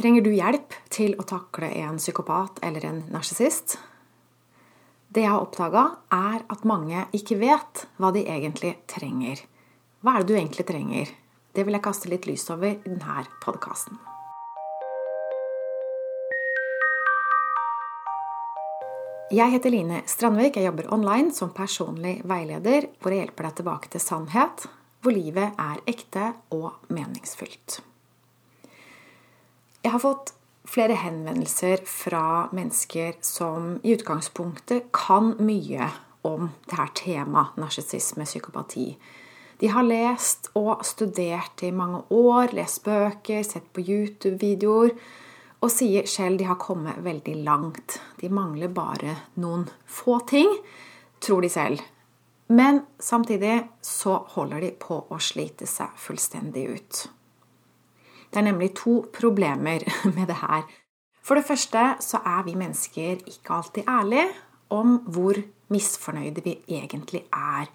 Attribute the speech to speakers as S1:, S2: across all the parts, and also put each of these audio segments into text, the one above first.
S1: Trenger du hjelp til å takle en psykopat eller en narsissist? Det jeg har oppdaga, er at mange ikke vet hva de egentlig trenger. Hva er det du egentlig trenger? Det vil jeg kaste litt lys over i denne podkasten. Jeg heter Line Strandvik. Jeg jobber online som personlig veileder, hvor jeg hjelper deg tilbake til sannhet, hvor livet er ekte og meningsfylt. Jeg har fått flere henvendelser fra mennesker som i utgangspunktet kan mye om det her temaet narsissisme, psykopati. De har lest og studert i mange år, lest bøker, sett på YouTube-videoer, og sier selv de har kommet veldig langt. De mangler bare noen få ting, tror de selv. Men samtidig så holder de på å slite seg fullstendig ut. Det er nemlig to problemer med det her. For det første så er vi mennesker ikke alltid ærlige om hvor misfornøyde vi egentlig er.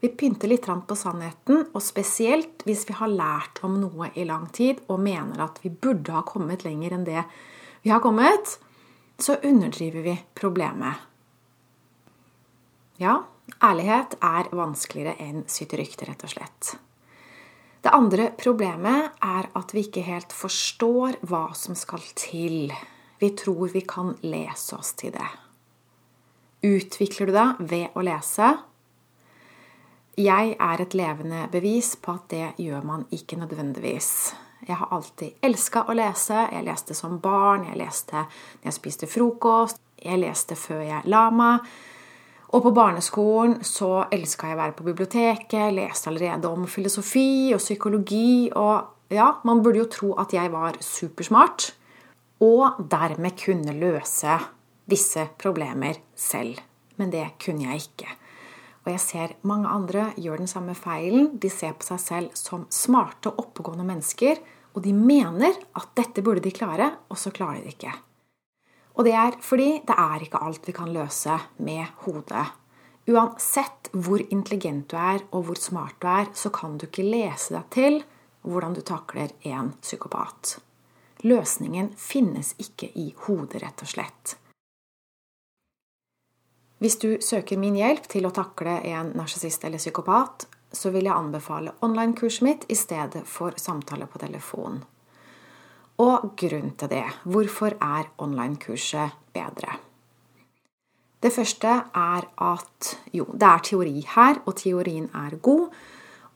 S1: Vi pynter litt på sannheten, og spesielt hvis vi har lært om noe i lang tid og mener at vi burde ha kommet lenger enn det vi har kommet, så underdriver vi problemet. Ja, ærlighet er vanskeligere enn syterykte, rett og slett. Det andre problemet er at vi ikke helt forstår hva som skal til. Vi tror vi kan lese oss til det. Utvikler du deg ved å lese? Jeg er et levende bevis på at det gjør man ikke nødvendigvis. Jeg har alltid elska å lese. Jeg leste som barn, jeg leste når jeg spiste frokost, jeg leste før jeg la meg. Og på barneskolen så elska jeg å være på biblioteket, leste allerede om filosofi og psykologi. Og ja, man burde jo tro at jeg var supersmart, og dermed kunne løse visse problemer selv. Men det kunne jeg ikke. Og jeg ser mange andre gjør den samme feilen. De ser på seg selv som smarte og oppegående mennesker, og de mener at dette burde de klare, og så klarer de det ikke. Og det er fordi det er ikke alt vi kan løse med hodet. Uansett hvor intelligent du er og hvor smart du er, så kan du ikke lese deg til hvordan du takler en psykopat. Løsningen finnes ikke i hodet, rett og slett. Hvis du søker min hjelp til å takle en narsissist eller psykopat, så vil jeg anbefale online-kurset mitt i stedet for samtale på telefon. Og grunn til det. Hvorfor er online-kurset bedre? Det første er at jo, det er teori her, og teorien er god.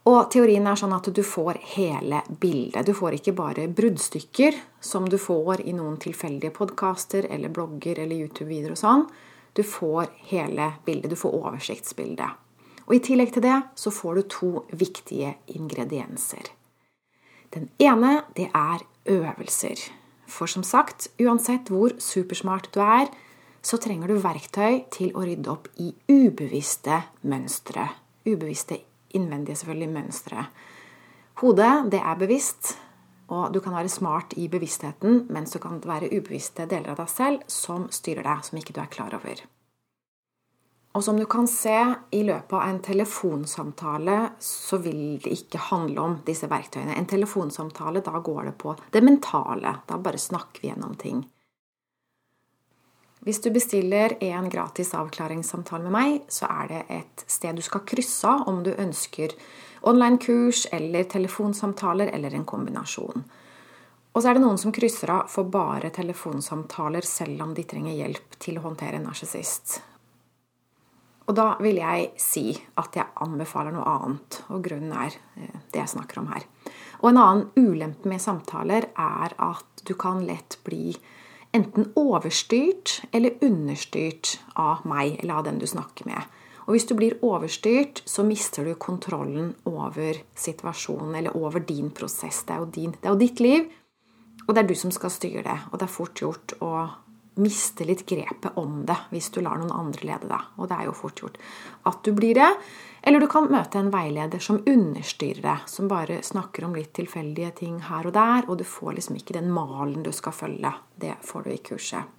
S1: Og teorien er sånn at du får hele bildet. Du får ikke bare bruddstykker, som du får i noen tilfeldige podkaster eller blogger eller YouTube-videoer og sånn. Du får hele bildet. Du får oversiktsbildet. Og i tillegg til det så får du to viktige ingredienser. Den ene, det er øvelser. For som sagt, uansett hvor supersmart du er, så trenger du verktøy til å rydde opp i ubevisste mønstre. Ubevisste innvendige, selvfølgelig, mønstre. Hodet, det er bevisst, og du kan være smart i bevisstheten, mens du kan være ubevisste deler av deg selv som styrer deg, som ikke du er klar over. Og som du kan se i løpet av en telefonsamtale, så vil det ikke handle om disse verktøyene. En telefonsamtale, da går det på det mentale. Da bare snakker vi gjennom ting. Hvis du bestiller en gratis avklaringssamtale med meg, så er det et sted du skal krysse av om du ønsker online-kurs eller telefonsamtaler eller en kombinasjon. Og så er det noen som krysser av for bare telefonsamtaler selv om de trenger hjelp til å håndtere en narsissist. Og da vil jeg si at jeg anbefaler noe annet, og grunnen er eh, det jeg snakker om her. Og en annen ulempe med samtaler er at du kan lett bli enten overstyrt eller understyrt av meg eller av den du snakker med. Og hvis du blir overstyrt, så mister du kontrollen over situasjonen eller over din prosess. Det er jo, din, det er jo ditt liv, og det er du som skal styre det. Og det er fort gjort å miste litt grepet om det hvis du lar noen andre lede deg. Og det er jo fort gjort at du blir det. Eller du kan møte en veileder som understyrer deg, som bare snakker om litt tilfeldige ting her og der, og du får liksom ikke den malen du skal følge. Det får du i kurset.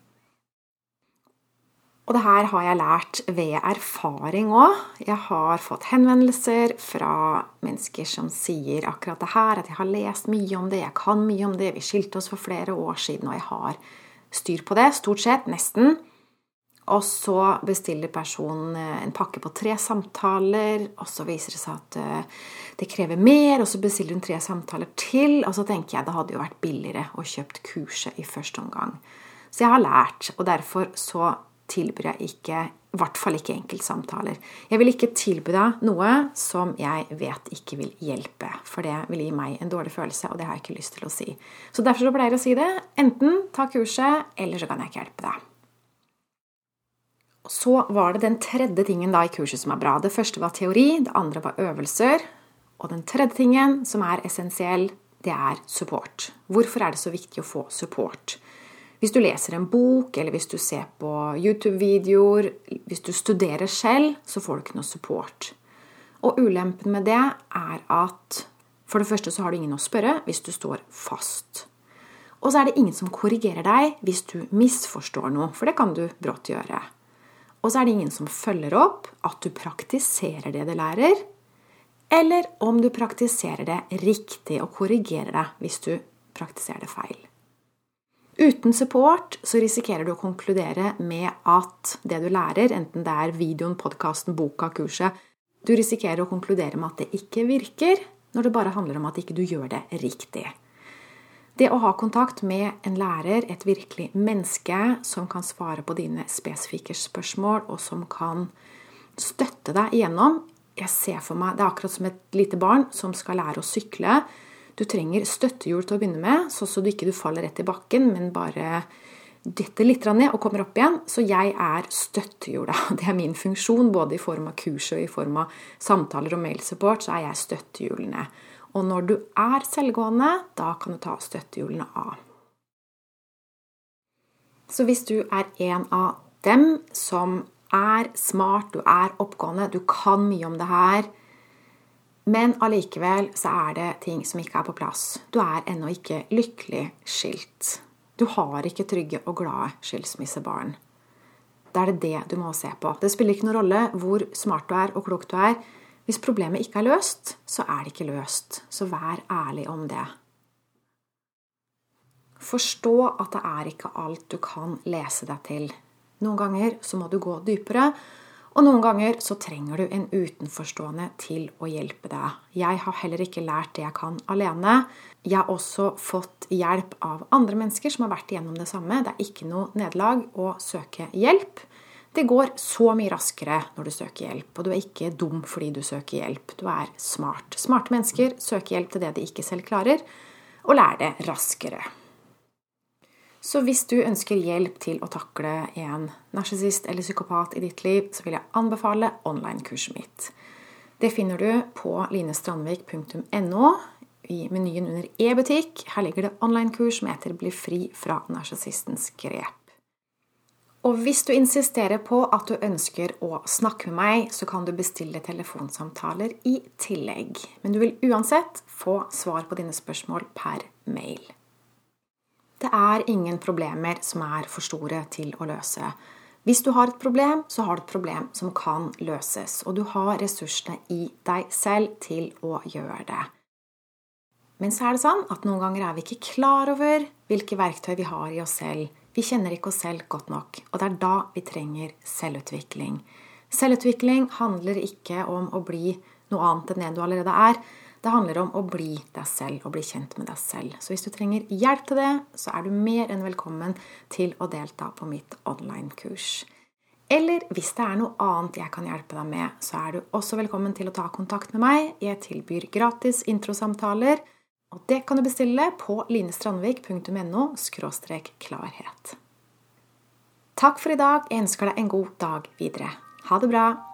S1: Og det her har jeg lært ved erfaring òg. Jeg har fått henvendelser fra mennesker som sier akkurat det her, at jeg har lest mye om det, jeg kan mye om det, vi skilte oss for flere år siden, og jeg har styr på det, stort sett, nesten. Og så bestiller personen eh, en pakke på tre samtaler, og så viser det seg at eh, det krever mer, og så bestiller hun tre samtaler til, og så tenker jeg det hadde jo vært billigere å kjøpt kurset i første omgang. Så jeg har lært, og derfor så tilbyr jeg ikke i hvert fall ikke enkeltsamtaler. Jeg vil ikke tilby deg noe som jeg vet ikke vil hjelpe, for det vil gi meg en dårlig følelse, og det har jeg ikke lyst til å si. Så derfor så pleier jeg å si det. Enten ta kurset, eller så kan jeg ikke hjelpe deg. Så var det den tredje tingen da i kurset som er bra. Det første var teori, det andre var øvelser. Og den tredje tingen som er essensiell, det er support. Hvorfor er det så viktig å få support? Hvis du leser en bok, eller hvis du ser på YouTube-videoer, hvis du studerer selv, så får du ikke noe support. Og ulempen med det er at for det første så har du ingen å spørre hvis du står fast. Og så er det ingen som korrigerer deg hvis du misforstår noe, for det kan du brått gjøre. Og så er det ingen som følger opp at du praktiserer det du lærer, eller om du praktiserer det riktig og korrigerer deg hvis du praktiserer det feil. Uten support så risikerer du å konkludere med at det du lærer, enten det er videoen, podkasten, boka, kurset Du risikerer å konkludere med at det ikke virker, når det bare handler om at ikke du gjør det riktig. Det å ha kontakt med en lærer, et virkelig menneske som kan svare på dine spesifikke spørsmål, og som kan støtte deg igjennom Jeg ser for meg Det er akkurat som et lite barn som skal lære å sykle du trenger støttehjul til å begynne med, så, så du ikke faller rett i bakken, men bare detter litt ned og kommer opp igjen. Så jeg er støttehjulet. Det er min funksjon, både i form av kurs og i form av samtaler og mailsupport, så er jeg støttehjulene. Og når du er selvgående, da kan du ta støttehjulene av. Så hvis du er en av dem som er smart, du er oppgående, du kan mye om det her, men allikevel så er det ting som ikke er på plass. Du er ennå ikke lykkelig skilt. Du har ikke trygge og glade skilsmissebarn. Da er det det du må se på. Det spiller ikke noen rolle hvor smart du er og klok du er. Hvis problemet ikke er løst, så er det ikke løst. Så vær ærlig om det. Forstå at det er ikke alt du kan lese deg til. Noen ganger så må du gå dypere, og noen ganger så trenger du en utenforstående til å hjelpe deg. Jeg har heller ikke lært det jeg kan alene. Jeg har også fått hjelp av andre mennesker som har vært igjennom det samme. Det er ikke noe nederlag å søke hjelp. Det går så mye raskere når du søker hjelp, og du er ikke dum fordi du søker hjelp. Du er smart. Smarte mennesker søker hjelp til det de ikke selv klarer, og lærer det raskere. Så hvis du ønsker hjelp til å takle en narsissist eller psykopat i ditt liv, så vil jeg anbefale online-kurset mitt. Det finner du på linestrandvik.no i menyen under e-butikk. Her ligger det online-kurs som heter 'Bli fri fra narsissistens grep'. Og hvis du insisterer på at du ønsker å snakke med meg, så kan du bestille telefonsamtaler i tillegg. Men du vil uansett få svar på dine spørsmål per mail. Det er ingen problemer som er for store til å løse. Hvis du har et problem, så har du et problem som kan løses, og du har ressursene i deg selv til å gjøre det. Men så er det sånn at noen ganger er vi ikke klar over hvilke verktøy vi har i oss selv. Vi kjenner ikke oss selv godt nok, og det er da vi trenger selvutvikling. Selvutvikling handler ikke om å bli noe annet enn det du allerede er. Det handler om å bli deg selv og bli kjent med deg selv. Så hvis du trenger hjelp til det, så er du mer enn velkommen til å delta på mitt online-kurs. Eller hvis det er noe annet jeg kan hjelpe deg med, så er du også velkommen til å ta kontakt med meg. Jeg tilbyr gratis introsamtaler, og det kan du bestille på linestrandvik.no klarhet. Takk for i dag. Jeg ønsker deg en god dag videre. Ha det bra.